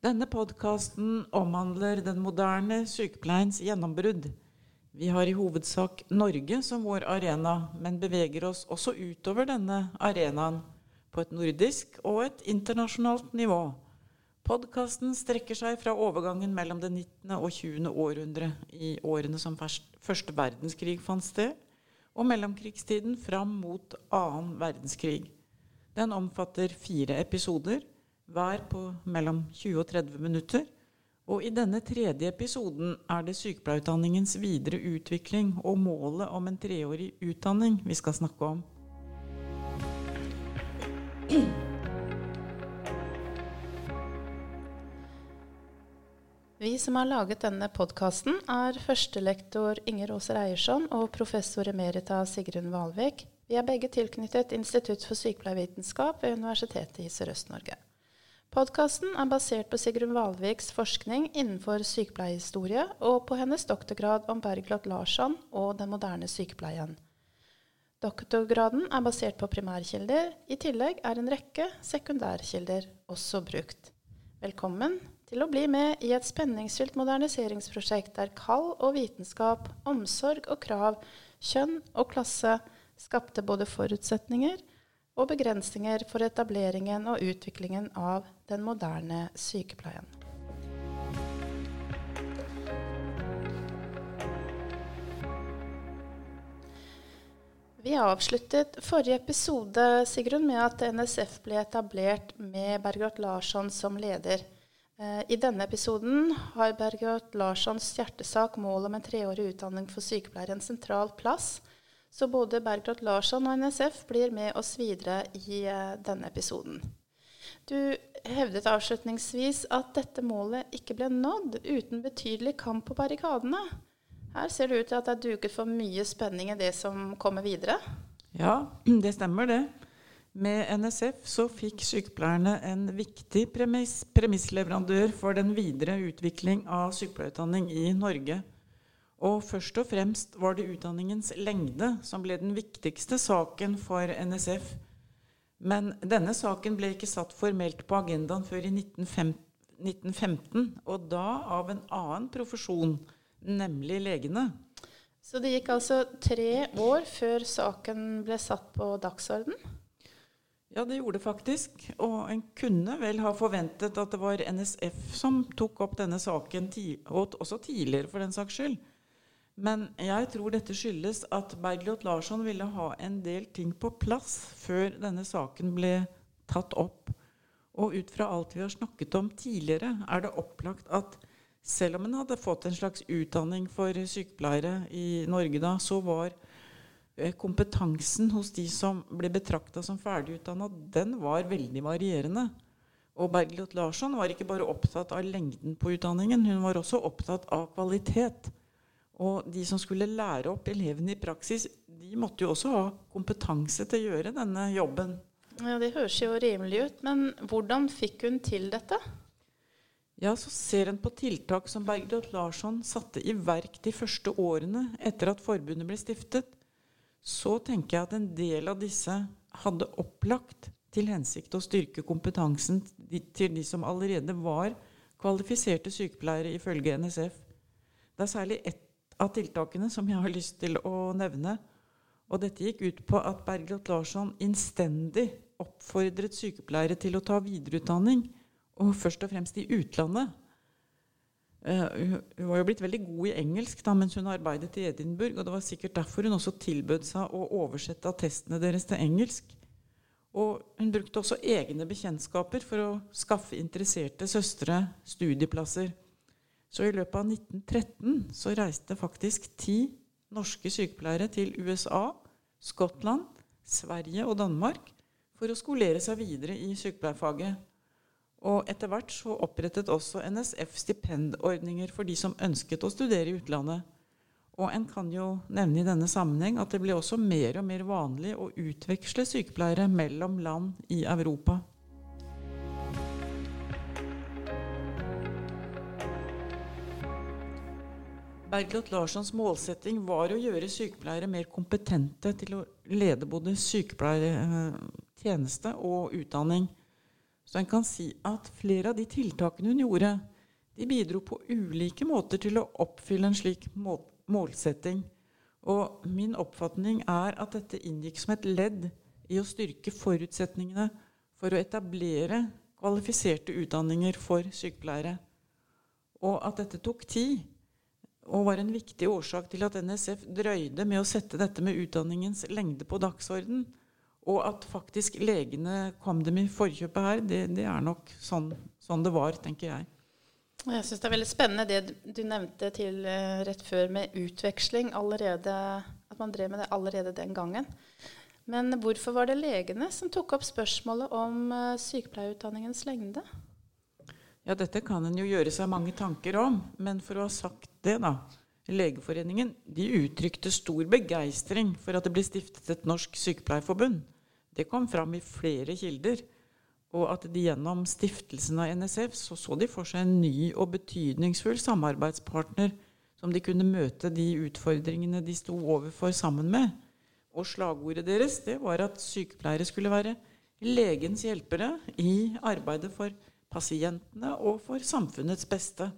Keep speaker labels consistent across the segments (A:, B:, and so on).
A: Denne podkasten omhandler den moderne sykepleiens gjennombrudd. Vi har i hovedsak Norge som vår arena, men beveger oss også utover denne arenaen på et nordisk og et internasjonalt nivå. Podkasten strekker seg fra overgangen mellom det 19. og 20. århundre, i årene som første verdenskrig fant sted, og mellomkrigstiden fram mot annen verdenskrig. Den omfatter fire episoder, hver på mellom 20 og 30 minutter. Og i denne tredje episoden er det sykepleierutdanningens videre utvikling og målet om en treårig utdanning vi skal snakke om.
B: Vi som har laget denne podkasten, er førstelektor Inger Aaser Eiersson og professor emerita Sigrun Valvik. Vi er begge tilknyttet Institutt for sykepleiervitenskap ved Universitetet i Sørøst-Norge. Podkasten er basert på Sigrun Valviks forskning innenfor sykepleiehistorie og på hennes doktorgrad om Bergljot Larsson og den moderne sykepleien. Doktorgraden er basert på primærkilder. I tillegg er en rekke sekundærkilder også brukt. Velkommen til å bli med i et spenningsfylt moderniseringsprosjekt der kall og vitenskap, omsorg og krav, kjønn og klasse skapte både forutsetninger og begrensninger for etableringen og utviklingen av den moderne sykepleien. Vi avsluttet forrige episode Sigrun, med at NSF ble etablert med Bergot Larsson som leder. Eh, I denne episoden har Bergot Larssons hjertesak mål om en treårig utdanning for sykepleiere en sentral plass. Så både Bergljot Larsson og NSF blir med oss videre i eh, denne episoden. Du hevdet avslutningsvis at dette målet ikke ble nådd uten betydelig kamp på barrikadene. Her ser det ut til at det er duket for mye spenning i det som kommer videre.
A: Ja, det stemmer det. Med NSF så fikk sykepleierne en viktig premiss, premissleverandør for den videre utvikling av sykepleierutdanning i Norge. Og først og fremst var det utdanningens lengde som ble den viktigste saken for NSF. Men denne saken ble ikke satt formelt på agendaen før i 1915, og da av en annen profesjon, nemlig legene.
B: Så det gikk altså tre år før saken ble satt på dagsorden?
A: Ja, det gjorde det faktisk. Og en kunne vel ha forventet at det var NSF som tok opp denne saken, og også tidligere for den saks skyld. Men jeg tror dette skyldes at Bergljot Larsson ville ha en del ting på plass før denne saken ble tatt opp. Og ut fra alt vi har snakket om tidligere, er det opplagt at selv om en hadde fått en slags utdanning for sykepleiere i Norge da, så var Eh, kompetansen hos de som ble betrakta som ferdigutdanna, den var veldig varierende. Og Bergljot Larsson var ikke bare opptatt av lengden på utdanningen, hun var også opptatt av kvalitet. Og de som skulle lære opp elevene i praksis, de måtte jo også ha kompetanse til å gjøre denne jobben.
B: Ja, Det høres jo rimelig ut, men hvordan fikk hun til dette?
A: Ja, så ser en på tiltak som Bergljot Larsson satte i verk de første årene etter at forbundet ble stiftet så tenker jeg at en del av disse hadde opplagt til hensikt å styrke kompetansen til de som allerede var kvalifiserte sykepleiere ifølge NSF. Det er særlig ett av tiltakene som jeg har lyst til å nevne. Og dette gikk ut på at Bergljot Larsson innstendig oppfordret sykepleiere til å ta videreutdanning, og først og fremst i utlandet. Uh, hun var jo blitt veldig god i engelsk da, mens hun arbeidet i Edinburgh. og Det var sikkert derfor hun også tilbød seg å oversette attestene deres til engelsk. Og hun brukte også egne bekjentskaper for å skaffe interesserte søstre studieplasser. Så i løpet av 1913 så reiste faktisk ti norske sykepleiere til USA, Skottland, Sverige og Danmark for å skolere seg videre i sykepleierfaget. Og etter hvert så opprettet også NSF stipendordninger for de som ønsket å studere i utlandet. Og en kan jo nevne i denne sammenheng at det ble også mer og mer vanlig å utveksle sykepleiere mellom land i Europa. Bergljot Larssons målsetting var å gjøre sykepleiere mer kompetente til å lede både sykepleiertjeneste og utdanning. Så en kan si at flere av de tiltakene hun gjorde, de bidro på ulike måter til å oppfylle en slik målsetting. Og min oppfatning er at dette inngikk som et ledd i å styrke forutsetningene for å etablere kvalifiserte utdanninger for sykepleiere. Og at dette tok tid, og var en viktig årsak til at NSF drøyde med å sette dette med utdanningens lengde på dagsorden. Og at faktisk legene kom dem i forkjøpet her, det, det er nok sånn, sånn, det var, tenker jeg.
B: Jeg syns det er veldig spennende det du nevnte til uh, rett før med utveksling allerede, At man drev med det allerede den gangen. Men hvorfor var det legene som tok opp spørsmålet om uh, sykepleierutdanningens lengde?
A: Ja, dette kan en jo gjøre seg mange tanker om, men for å ha sagt det, da. Legeforeningen de uttrykte stor begeistring for at det ble stiftet et norsk sykepleierforbund. Det kom fram i flere kilder. Og at de gjennom stiftelsen av NSF så, så de for seg en ny og betydningsfull samarbeidspartner som de kunne møte de utfordringene de sto overfor sammen med. Og slagordet deres det var at sykepleiere skulle være legens hjelpere i arbeidet for pasientene og for samfunnets beste.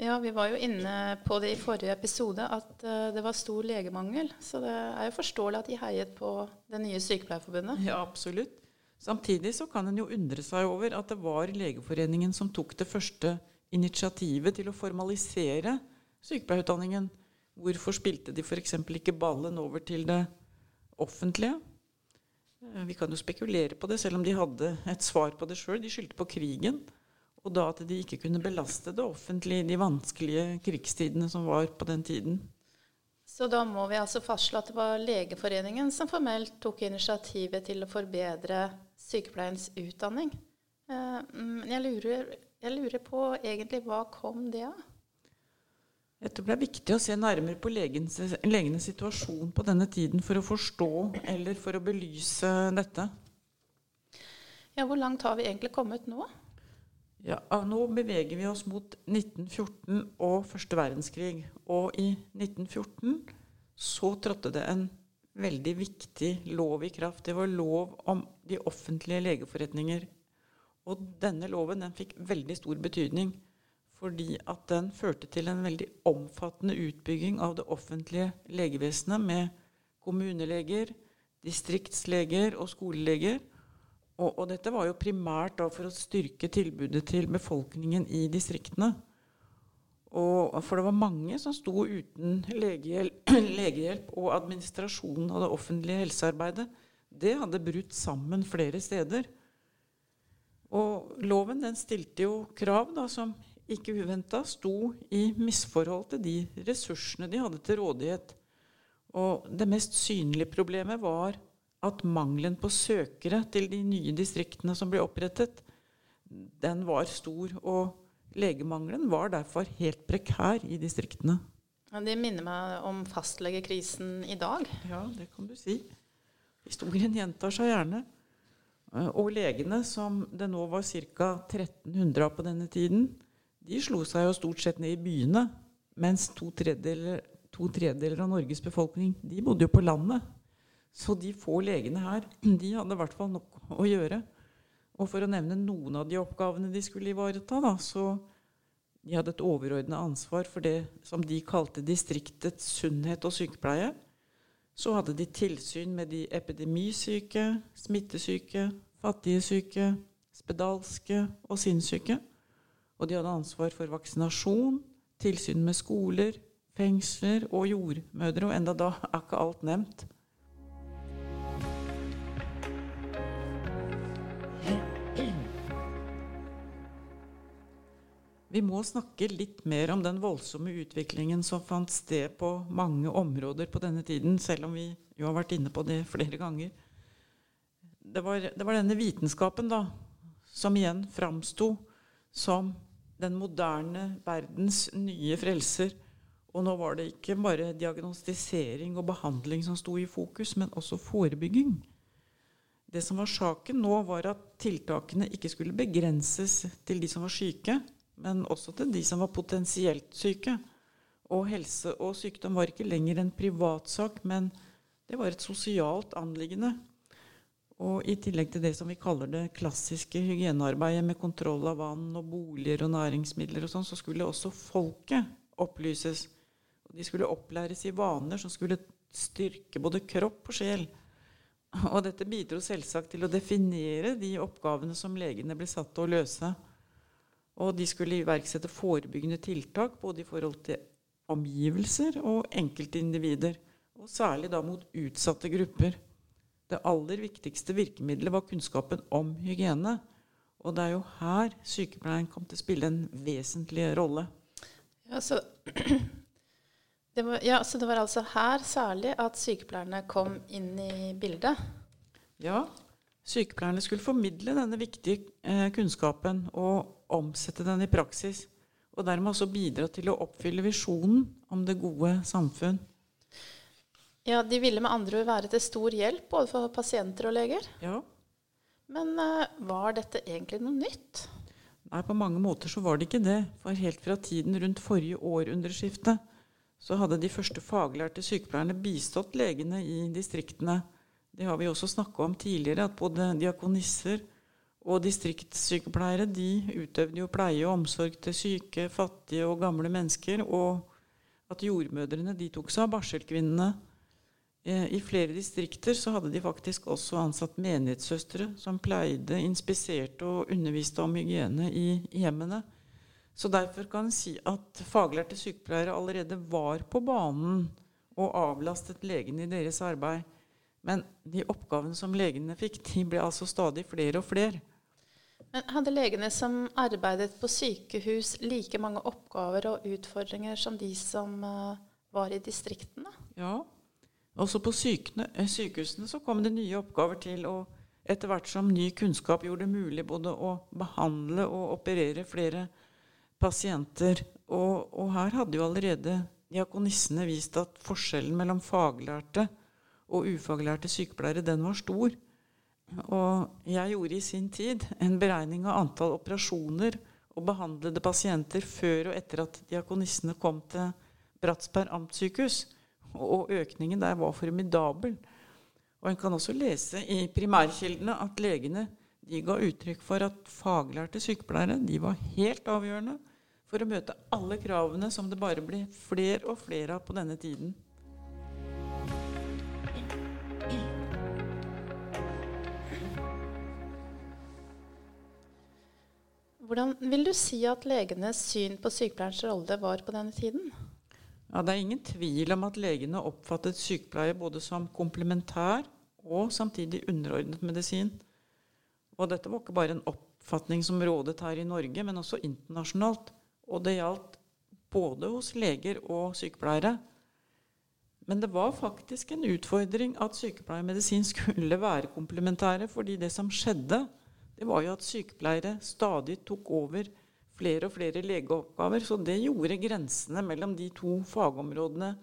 B: Ja, vi var jo inne på det i forrige episode at uh, det var stor legemangel. Så det er jo forståelig at de heiet på det nye Sykepleierforbundet.
A: Ja, absolutt. Samtidig så kan en jo undre seg over at det var Legeforeningen som tok det første initiativet til å formalisere sykepleierutdanningen. Hvorfor spilte de f.eks. ikke ballen over til det offentlige? Eh, vi kan jo spekulere på det, selv om de hadde et svar på det sjøl. De skyldte på krigen. Og da at de ikke kunne belaste det offentlige i de vanskelige krigstidene som var på den tiden.
B: Så da må vi altså fastslå at det var Legeforeningen som formelt tok initiativet til å forbedre sykepleiens utdanning. Eh, men jeg lurer, jeg lurer på egentlig hva kom det av?
A: Jeg tror det er viktig å se nærmere på legens, legenes situasjon på denne tiden for å forstå eller for å belyse dette.
B: Ja, Hvor langt har vi egentlig kommet nå?
A: Ja, Nå beveger vi oss mot 1914 og første verdenskrig. Og i 1914 så trådte det en veldig viktig lov i kraft. Det var lov om de offentlige legeforretninger. Og denne loven den fikk veldig stor betydning fordi at den førte til en veldig omfattende utbygging av det offentlige legevesenet med kommuneleger, distriktsleger og skoleleger. Og, og, dette var jo primært for å styrke tilbudet til befolkningen i distriktene. Og, for det var mange som sto uten legehjelp, legehjelp, og administrasjonen av det offentlige helsearbeidet. Det hadde brutt sammen flere steder. Og loven den stilte jo krav da, som ikke uventa sto i misforhold til de ressursene de hadde til rådighet. Og det mest synlige problemet var at mangelen på søkere til de nye distriktene som ble opprettet, den var stor. Og legemangelen var derfor helt prekær i distriktene.
B: Det minner meg om fastlegekrisen i dag.
A: Ja, det kan du si. Historien gjentar seg gjerne. Og legene, som det nå var ca. 1300 av på denne tiden, de slo seg jo stort sett ned i byene. Mens to tredjedeler, to tredjedeler av Norges befolkning de bodde jo på landet. Så de få legene her, de hadde i hvert fall nok å gjøre. Og for å nevne noen av de oppgavene de skulle ivareta, da, så de hadde et overordna ansvar for det som de kalte distriktets sunnhet og sykepleie. Så hadde de tilsyn med de epidemisyke, smittesyke, fattige syke, spedalske og sinnssyke. Og de hadde ansvar for vaksinasjon, tilsyn med skoler, fengsler og jordmødre. Og enda da er ikke alt nevnt. Vi må snakke litt mer om den voldsomme utviklingen som fant sted på mange områder på denne tiden, selv om vi jo har vært inne på det flere ganger. Det var, det var denne vitenskapen da, som igjen framsto som den moderne verdens nye frelser. Og nå var det ikke bare diagnostisering og behandling som sto i fokus, men også forebygging. Det som var saken nå, var at tiltakene ikke skulle begrenses til de som var syke, men også til de som var potensielt syke. Og helse og sykdom var ikke lenger en privatsak, men det var et sosialt anliggende. Og i tillegg til det som vi kaller det klassiske hygienearbeidet med kontroll av vann og boliger og næringsmidler og sånn, så skulle også folket opplyses. De skulle opplæres i vaner som skulle styrke både kropp og sjel. Og dette bidro selvsagt til å definere de oppgavene som legene ble satt til å løse. Og de skulle iverksette forebyggende tiltak både i forhold til omgivelser og enkeltindivider. Og særlig da mot utsatte grupper. Det aller viktigste virkemidlet var kunnskapen om hygiene. Og det er jo her sykepleieren kom til å spille en vesentlig rolle.
B: Ja, så det var, ja, så det var altså her særlig at sykepleierne kom inn i bildet?
A: Ja. Sykepleierne skulle formidle denne viktige eh, kunnskapen og omsette den i praksis. Og dermed også bidra til å oppfylle visjonen om det gode samfunn.
B: Ja, De ville med andre ord være til stor hjelp både for pasienter og leger.
A: Ja.
B: Men uh, var dette egentlig noe nytt?
A: Nei, på mange måter så var det ikke det. For helt fra tiden rundt forrige århundreskifte så hadde de første faglærte sykepleierne bistått legene i distriktene. Det har vi også snakka om tidligere, at både diakonisser og distriktssykepleiere de utøvde jo pleie og omsorg til syke, fattige og gamle mennesker. Og at jordmødrene de tok seg av barselkvinnene. Eh, I flere distrikter så hadde de faktisk også ansatt menighetssøstre som pleide, inspiserte og underviste om hygiene i hjemmene. Så derfor kan en si at faglærte sykepleiere allerede var på banen og avlastet legene i deres arbeid. Men de oppgavene som legene fikk, de ble altså stadig flere og flere.
B: Men Hadde legene som arbeidet på sykehus, like mange oppgaver og utfordringer som de som uh, var i distriktene?
A: Ja, også på sykene, eh, sykehusene så kom det nye oppgaver til. og etter hvert som ny kunnskap gjorde det mulig både å behandle og operere flere pasienter. Og, og her hadde jo allerede diakonissene vist at forskjellen mellom faglærte og ufaglærte sykepleiere, den var stor. Og jeg gjorde i sin tid en beregning av antall operasjoner og behandlede pasienter før og etter at diakonissene kom til Bratsberg amtssykehus. Og økningen der var formidabel. Og En kan også lese i primærkildene at legene de ga uttrykk for at faglærte sykepleiere de var helt avgjørende for å møte alle kravene som det bare ble flere og flere av på denne tiden.
B: Hvordan vil du si at legenes syn på sykepleierens rolle var på denne tiden?
A: Ja, Det er ingen tvil om at legene oppfattet sykepleie både som komplementær og samtidig underordnet medisin. Og dette var ikke bare en oppfatning som rådet her i Norge, men også internasjonalt. Og det gjaldt både hos leger og sykepleiere. Men det var faktisk en utfordring at sykepleie og medisin skulle være komplementære, fordi det som skjedde, det var jo at sykepleiere stadig tok over flere og flere legeoppgaver. Så det gjorde grensene mellom de to fagområdene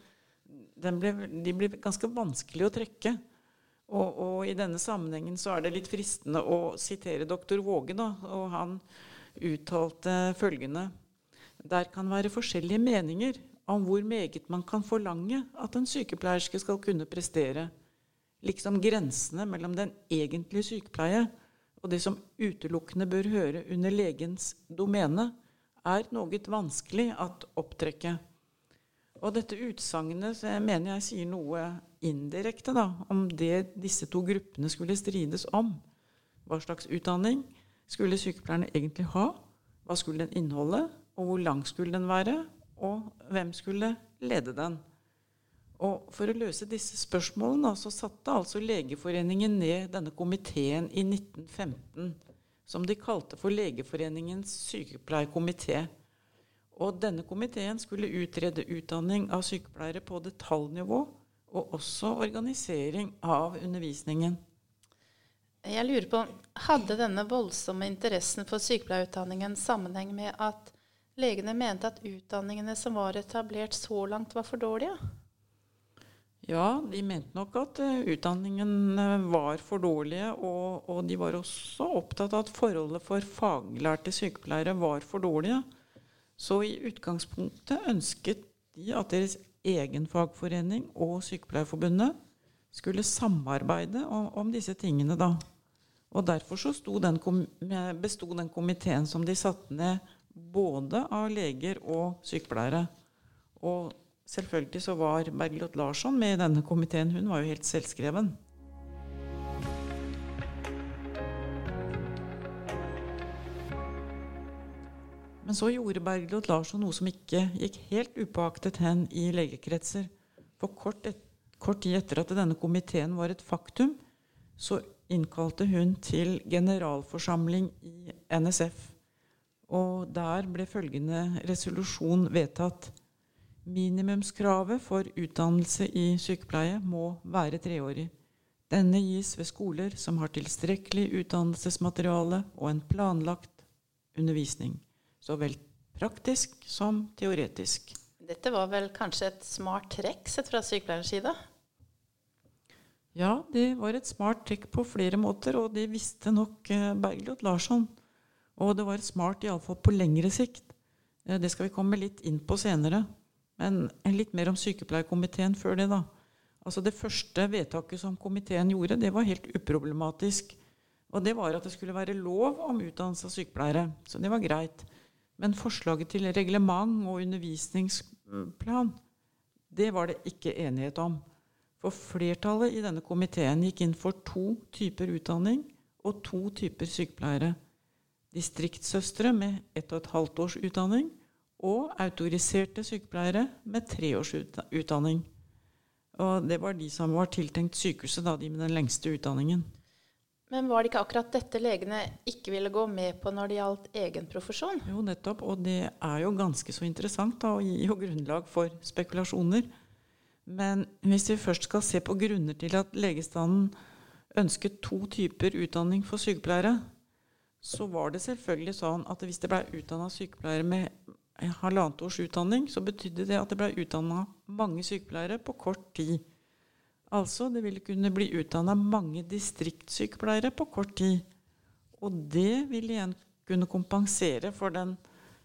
A: ble, De ble ganske vanskelig å trekke. Og, og, i denne sammenhengen så er det litt fristende å sitere doktor Våge, da. Og han uttalte følgende Der kan være forskjellige meninger om hvor meget man kan forlange at en sykepleierske skal kunne prestere. Liksom grensene mellom den egentlige sykepleie og det som utelukkende bør høre under legens domene, er noe vanskelig at opptrekke. Og dette utsagnet mener jeg sier noe indirekte da, om det disse to gruppene skulle strides om. Hva slags utdanning skulle sykepleierne egentlig ha? Hva skulle den inneholde? Og hvor lang skulle den være? Og hvem skulle lede den? Og For å løse disse spørsmålene så satte altså Legeforeningen ned denne komiteen i 1915, som de kalte for Legeforeningens sykepleierkomité. Og denne komiteen skulle utrede utdanning av sykepleiere på detaljnivå, og også organisering av undervisningen.
B: Jeg lurer på, Hadde denne voldsomme interessen for sykepleierutdanningen sammenheng med at legene mente at utdanningene som var etablert så langt, var for dårlige?
A: Ja, de mente nok at uh, utdanningen var for dårlige, og, og, de var også opptatt av at forholdet for faglærte sykepleiere var for dårlige. Så i utgangspunktet ønsket de at deres egen fagforening og Sykepleierforbundet skulle samarbeide om, om disse tingene, da. Og derfor så den besto den komiteen som de satte ned, både av leger og sykepleiere. Og selvfølgelig så var Bergljot Larsson med i denne komiteen. Hun var jo helt selvskreven. Men så gjorde Bergljot Larsson noe som ikke gikk helt upåaktet hen i legekretser. For kort, et, kort tid etter at denne komiteen var et faktum, så innkalte hun til generalforsamling i NSF. Og der ble følgende resolusjon vedtatt. Minimumskravet for utdannelse i sykepleie må være treårig. Denne gis ved skoler som har tilstrekkelig utdannelsesmateriale og en planlagt undervisning. Så vel praktisk som teoretisk.
B: Dette var vel kanskje et smart trekk sett fra sykepleierens side?
A: Ja, det var et smart trekk på flere måter, og det visste nok eh, Bergljot Larsson. Og det var smart iallfall på lengre sikt. Eh, det skal vi komme litt inn på senere. Men litt mer om sykepleierkomiteen før det, da. Altså Det første vedtaket som komiteen gjorde, det var helt uproblematisk. Og det var at det skulle være lov om utdannelse av sykepleiere. Så det var greit. Men forslaget til reglement og undervisningsplan, det var det ikke enighet om. For flertallet i denne komiteen gikk inn for to typer utdanning og to typer sykepleiere distriktssøstre med ett og et halvt års utdanning og autoriserte sykepleiere med tre års utdanning. Og det var de som var tiltenkt sykehuset, da, de med den lengste utdanningen.
B: Men var det ikke akkurat dette legene ikke ville gå med på når det gjaldt egen profesjon?
A: Jo, nettopp. Og det er jo ganske så interessant da, og gir jo grunnlag for spekulasjoner. Men hvis vi først skal se på grunner til at legestanden ønsket to typer utdanning for sykepleiere, så var det selvfølgelig sånn at hvis det ble utdanna sykepleiere med halvannet års utdanning, så betydde det at det ble utdanna mange sykepleiere på kort tid. Altså det ville kunne bli utdanna mange distriktssykepleiere på kort tid. Og det ville igjen kunne kompensere for den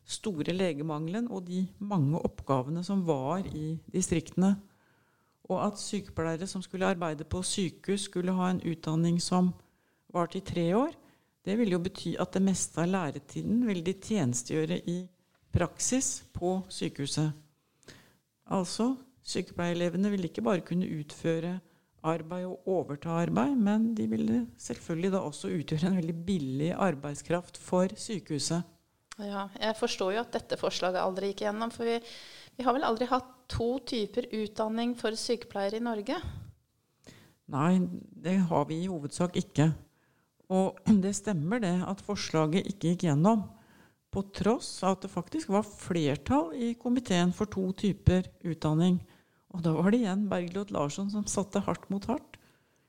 A: store legemangelen og de mange oppgavene som var i distriktene. Og at sykepleiere som skulle arbeide på sykehus, skulle ha en utdanning som varte i tre år, det ville jo bety at det meste av læretiden ville de tjenestegjøre i praksis på sykehuset. Altså, sykepleierelevene vil ikke bare kunne utføre arbeid og overta arbeid, men de ville selvfølgelig da også utgjøre en veldig billig arbeidskraft for sykehuset.
B: Ja, jeg forstår jo at dette forslaget aldri gikk gjennom. For vi, vi har vel aldri hatt to typer utdanning for sykepleiere i Norge?
A: Nei, det har vi i hovedsak ikke. Og det stemmer det at forslaget ikke gikk gjennom, på tross av at det faktisk var flertall i komiteen for to typer utdanning. Og da var det igjen Bergljot Larsson som satte hardt mot hardt.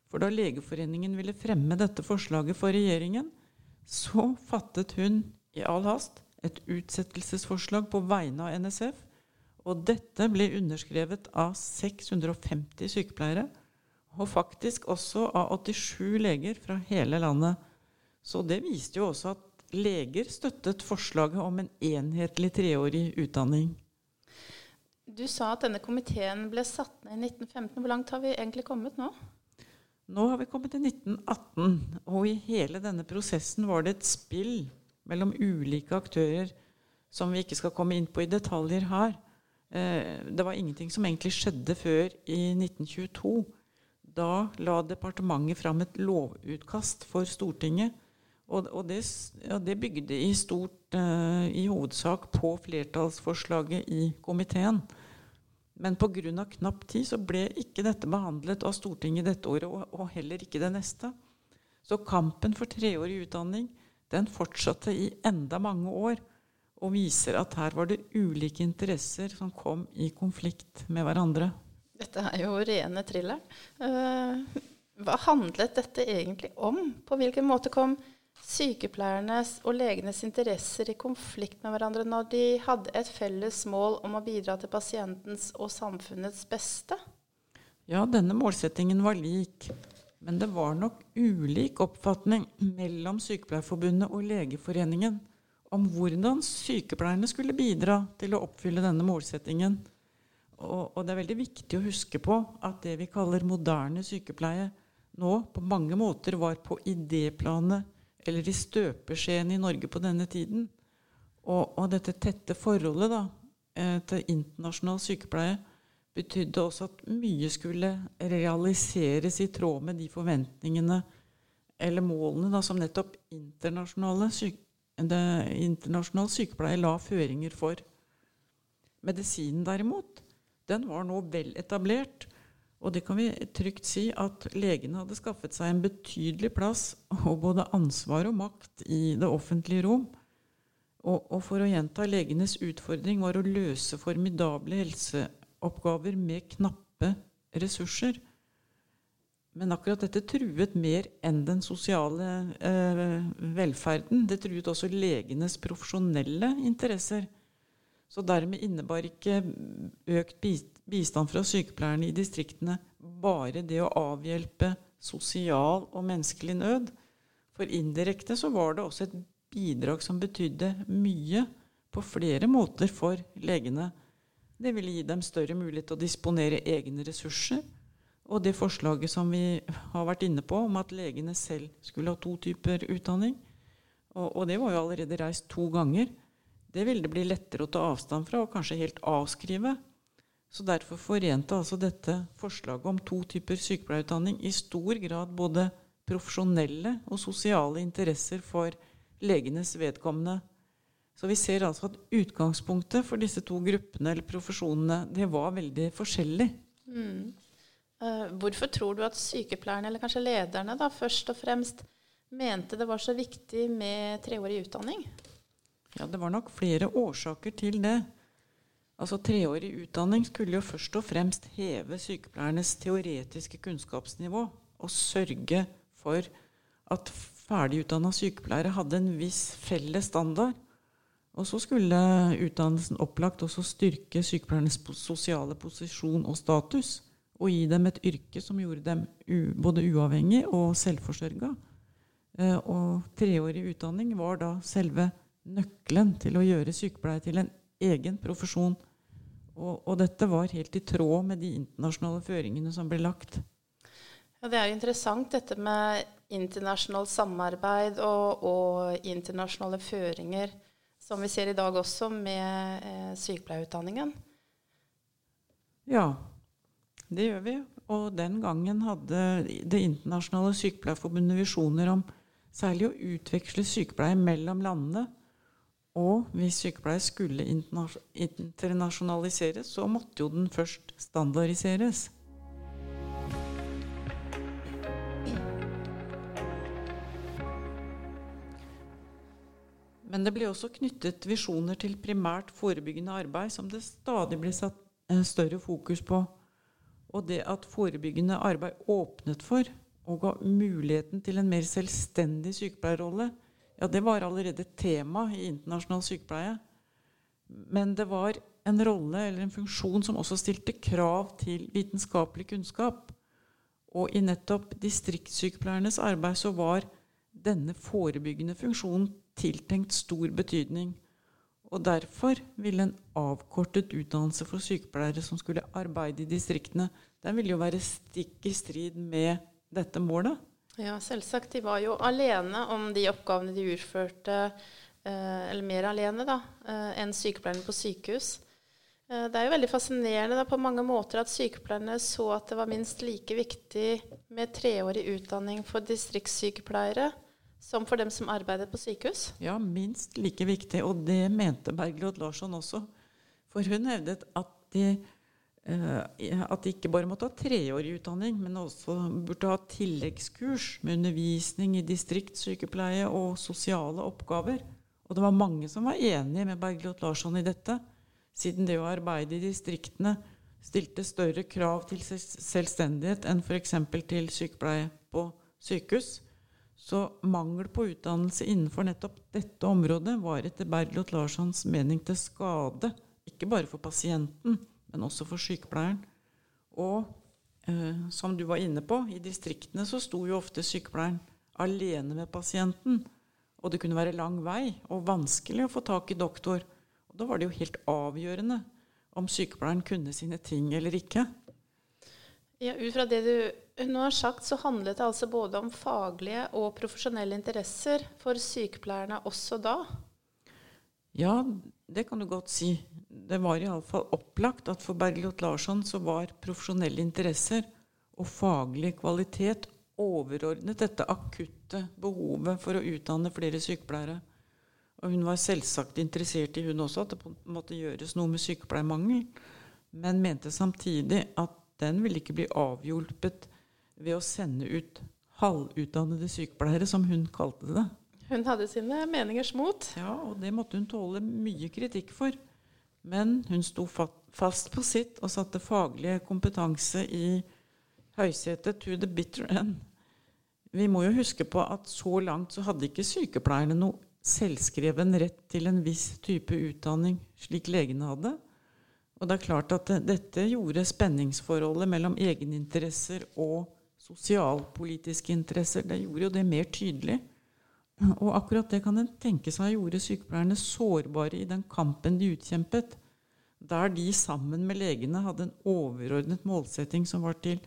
A: For da Legeforeningen ville fremme dette forslaget for regjeringen, så fattet hun i all hast et utsettelsesforslag på vegne av NSF. Og dette ble underskrevet av 650 sykepleiere og faktisk også av 87 leger fra hele landet. Så det viste jo også at leger støttet forslaget om en enhetlig treårig utdanning.
B: Du sa at denne komiteen ble satt ned i 1915. Hvor langt har vi egentlig kommet nå?
A: Nå har vi kommet til 1918, og i hele denne prosessen var det et spill mellom ulike aktører som vi ikke skal komme inn på i detaljer her. Eh, det var ingenting som egentlig skjedde før i 1922. Da la departementet fram et lovutkast for Stortinget. Og, og det, ja, det, bygde i stort uh, i hovedsak på flertallsforslaget i komiteen. Men pga. knapp tid så ble ikke dette behandlet av Stortinget dette året, og, og heller ikke det neste. Så kampen for treårig utdanning den fortsatte i enda mange år. Og viser at her var det ulike interesser som kom i konflikt med hverandre.
B: Dette er jo rene thrilleren. Uh, hva handlet dette egentlig om? På hvilken måte kom sykepleiernes og legenes interesser i konflikt med hverandre når de hadde et felles mål om å bidra til pasientens og samfunnets beste?
A: Ja, denne målsettingen var lik. Men det var nok ulik oppfatning mellom Sykepleierforbundet og Legeforeningen om hvordan sykepleierne skulle bidra til å oppfylle denne målsettingen. Og, og, det er veldig viktig å huske på at det vi kaller moderne sykepleie nå på mange måter var på idéplanet eller i støpeskjeen i Norge på denne tiden. Og, og dette tette forholdet da, eh, til internasjonal sykepleie betydde også at mye skulle realiseres i tråd med de forventningene eller målene da, som nettopp syke, internasjonal sykepleie la føringer for. Medisinen derimot, den var nå vel etablert. Og det kan vi trygt si at legene hadde skaffet seg en betydelig plass og både ansvar og makt i det offentlige rom. Og, og for å gjenta legenes utfordring var å løse formidable helseoppgaver med knappe ressurser. Men akkurat dette truet mer enn den sosiale eh, velferden. Det truet også legenes profesjonelle interesser. Så dermed innebar ikke økt bistand fra sykepleierne i distriktene bare det å avhjelpe sosial og menneskelig nød. For indirekte så var det også et bidrag som betydde mye på flere måter for legene. Det ville gi dem større mulighet til å disponere egne ressurser og det forslaget som vi har vært inne på, om at legene selv skulle ha to typer utdanning, og, og det var jo allerede reist to ganger, det ville det bli lettere å ta avstand fra og kanskje helt avskrive. Så derfor forente altså dette forslaget om to typer sykepleierutdanning i stor grad både profesjonelle og sosiale interesser for legenes vedkommende. Så vi ser altså at utgangspunktet for disse to gruppene eller profesjonene det var veldig forskjellig. Mm.
B: Uh, hvorfor tror du at sykepleierne, eller kanskje lederne, da, først og fremst mente det var så viktig med treårig utdanning?
A: Ja, det var nok flere årsaker til det. Altså Treårig utdanning skulle jo først og fremst heve sykepleiernes teoretiske kunnskapsnivå og sørge for at ferdigutdanna sykepleiere hadde en viss felles standard. Og så skulle utdannelsen opplagt også styrke sykepleiernes sosiale posisjon og status og gi dem et yrke som gjorde dem både uavhengig og selvforsørga. Eh, og treårig utdanning var da selve nøkkelen til å gjøre sykepleie til en egen profesjon. Og, og, dette var helt i tråd med de internasjonale føringene som ble lagt.
B: Ja, Det er jo interessant dette med internasjonalt samarbeid og, og internasjonale føringer, som vi ser i dag også med eh, sykepleierutdanningen.
A: Ja, det gjør vi. Og den gangen hadde Det internasjonale sykepleierforbundet visjoner om særlig å utveksle sykepleie mellom landene. Og hvis sykepleie skulle internasjonaliseres, så måtte jo den først standardiseres. Men det ble også knyttet visjoner til primært forebyggende arbeid, som det stadig ble satt eh, større fokus på. Og det at forebyggende arbeid åpnet for og ga muligheten til en mer selvstendig sykepleierrolle, ja, det var allerede tema i internasjonal sykepleie. Men det var en rolle eller en funksjon som også stilte krav til vitenskapelig kunnskap. Og i nettopp distriktssykepleiernes arbeid så var denne forebyggende funksjonen tiltenkt stor betydning. Og derfor ville en avkortet utdannelse for sykepleiere som skulle arbeide i distriktene, den ville jo være stikk i strid med dette målet.
B: Ja, selvsagt. De var jo alene om de oppgavene de utførte, eh, eller mer alene da, eh, enn sykepleierne på sykehus. Eh, det er jo veldig fascinerende da, på mange måter at sykepleierne så at det var minst like viktig med treårig utdanning for distriktssykepleiere som for dem som arbeider på sykehus?
A: Ja, minst like viktig. Og det mente Bergljot Larsson også. For hun hevdet at de, at de ikke bare måtte ha treårig utdanning, men også burde ha tilleggskurs med undervisning i distriktssykepleie og sosiale oppgaver. Og det var mange som var enige med Bergljot Larsson i dette, siden det å arbeide i distriktene stilte større krav til selvstendighet enn f.eks. til sykepleie på sykehus. Så mangel på utdannelse innenfor nettopp dette området var etter Bergljot Larssons mening til skade, ikke bare for pasienten, men også for sykepleieren. Og eh, som du var inne på, i distriktene så sto jo ofte sykepleieren alene med pasienten. Og det kunne være lang vei og vanskelig å få tak i doktor. Og da var det jo helt avgjørende om sykepleieren kunne sine ting eller ikke.
B: Ja, ut fra det du nå har sagt, så handlet det altså både om faglige og profesjonelle interesser for sykepleierne også da?
A: Ja, det kan du godt si. Det var iallfall opplagt at for Bergljot Larsson så var profesjonelle interesser og faglig kvalitet overordnet dette akutte behovet for å utdanne flere sykepleiere. Og hun var selvsagt interessert i hun også at det måtte gjøres noe med sykepleiermangel, men mente samtidig at den ville ikke bli avhjulpet ved å sende ut halvutdannede sykepleiere, som hun kalte det.
B: Hun hadde sine meningers mot.
A: Ja, og det måtte hun tåle mye kritikk for. Men hun sto fast på sitt og satte faglig kompetanse i høysetet to the bitter end. Vi må jo huske på at så langt så hadde ikke sykepleierne noe selvskreven rett til en viss type utdanning, slik legene hadde. Og det er klart at dette gjorde spenningsforholdet mellom egeninteresser og sosialpolitiske interesser det gjorde jo det mer tydelig. Og akkurat det kan en tenke seg gjorde sykepleierne sårbare i den kampen de utkjempet, der de sammen med legene hadde en overordnet målsetting som var til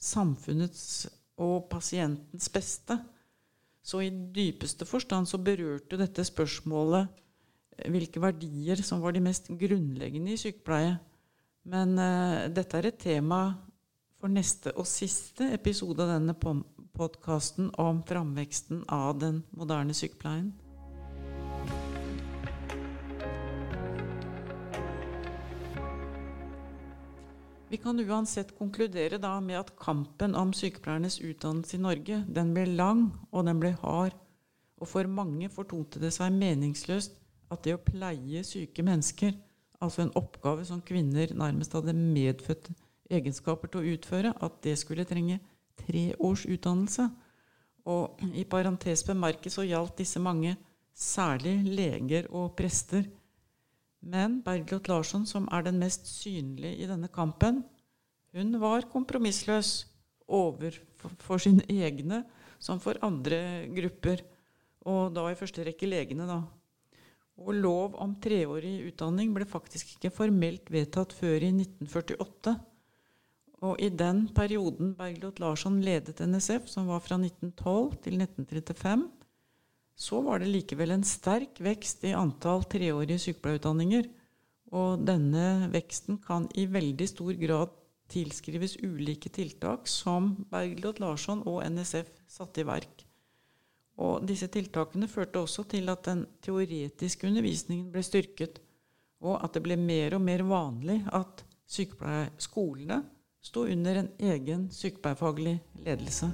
A: samfunnets og pasientens beste. Så i dypeste forstand så berørte dette spørsmålet eh, hvilke verdier som var de mest grunnleggende i sykepleie. Men uh, dette er et tema for neste og siste episode av denne podkasten om framveksten av den moderne sykepleien. Vi kan uansett konkludere da med at kampen om sykepleiernes utdannelse i Norge den ble lang og den ble hard. Og for mange fortonte det seg meningsløst at det å pleie syke mennesker, altså en oppgave som kvinner nærmest hadde medfødte egenskaper til å utføre, at det skulle trenge tre års utdannelse. Og i parentes bemerket så gjaldt disse mange særlig leger og prester. Men Bergljot Larsson, som er den mest synlige i denne kampen, hun var kompromissløs overfor sine egne som for andre grupper, og da i første rekke legene, da. Og lov om treårig utdanning ble faktisk ikke formelt vedtatt før i 1948. Og i den perioden Bergljot Larsson ledet NSF, som var fra 1912 til 1935, så var det likevel en sterk vekst i antall treårige sykepleierutdanninger. Og denne veksten kan i veldig stor grad tilskrives ulike tiltak som Bergljot Larsson og NSF satte i verk. Og disse tiltakene førte også til at den teoretiske undervisningen ble styrket, og at det ble mer og mer vanlig at sykepleierskolene sto under en egen sykepleierfaglig ledelse.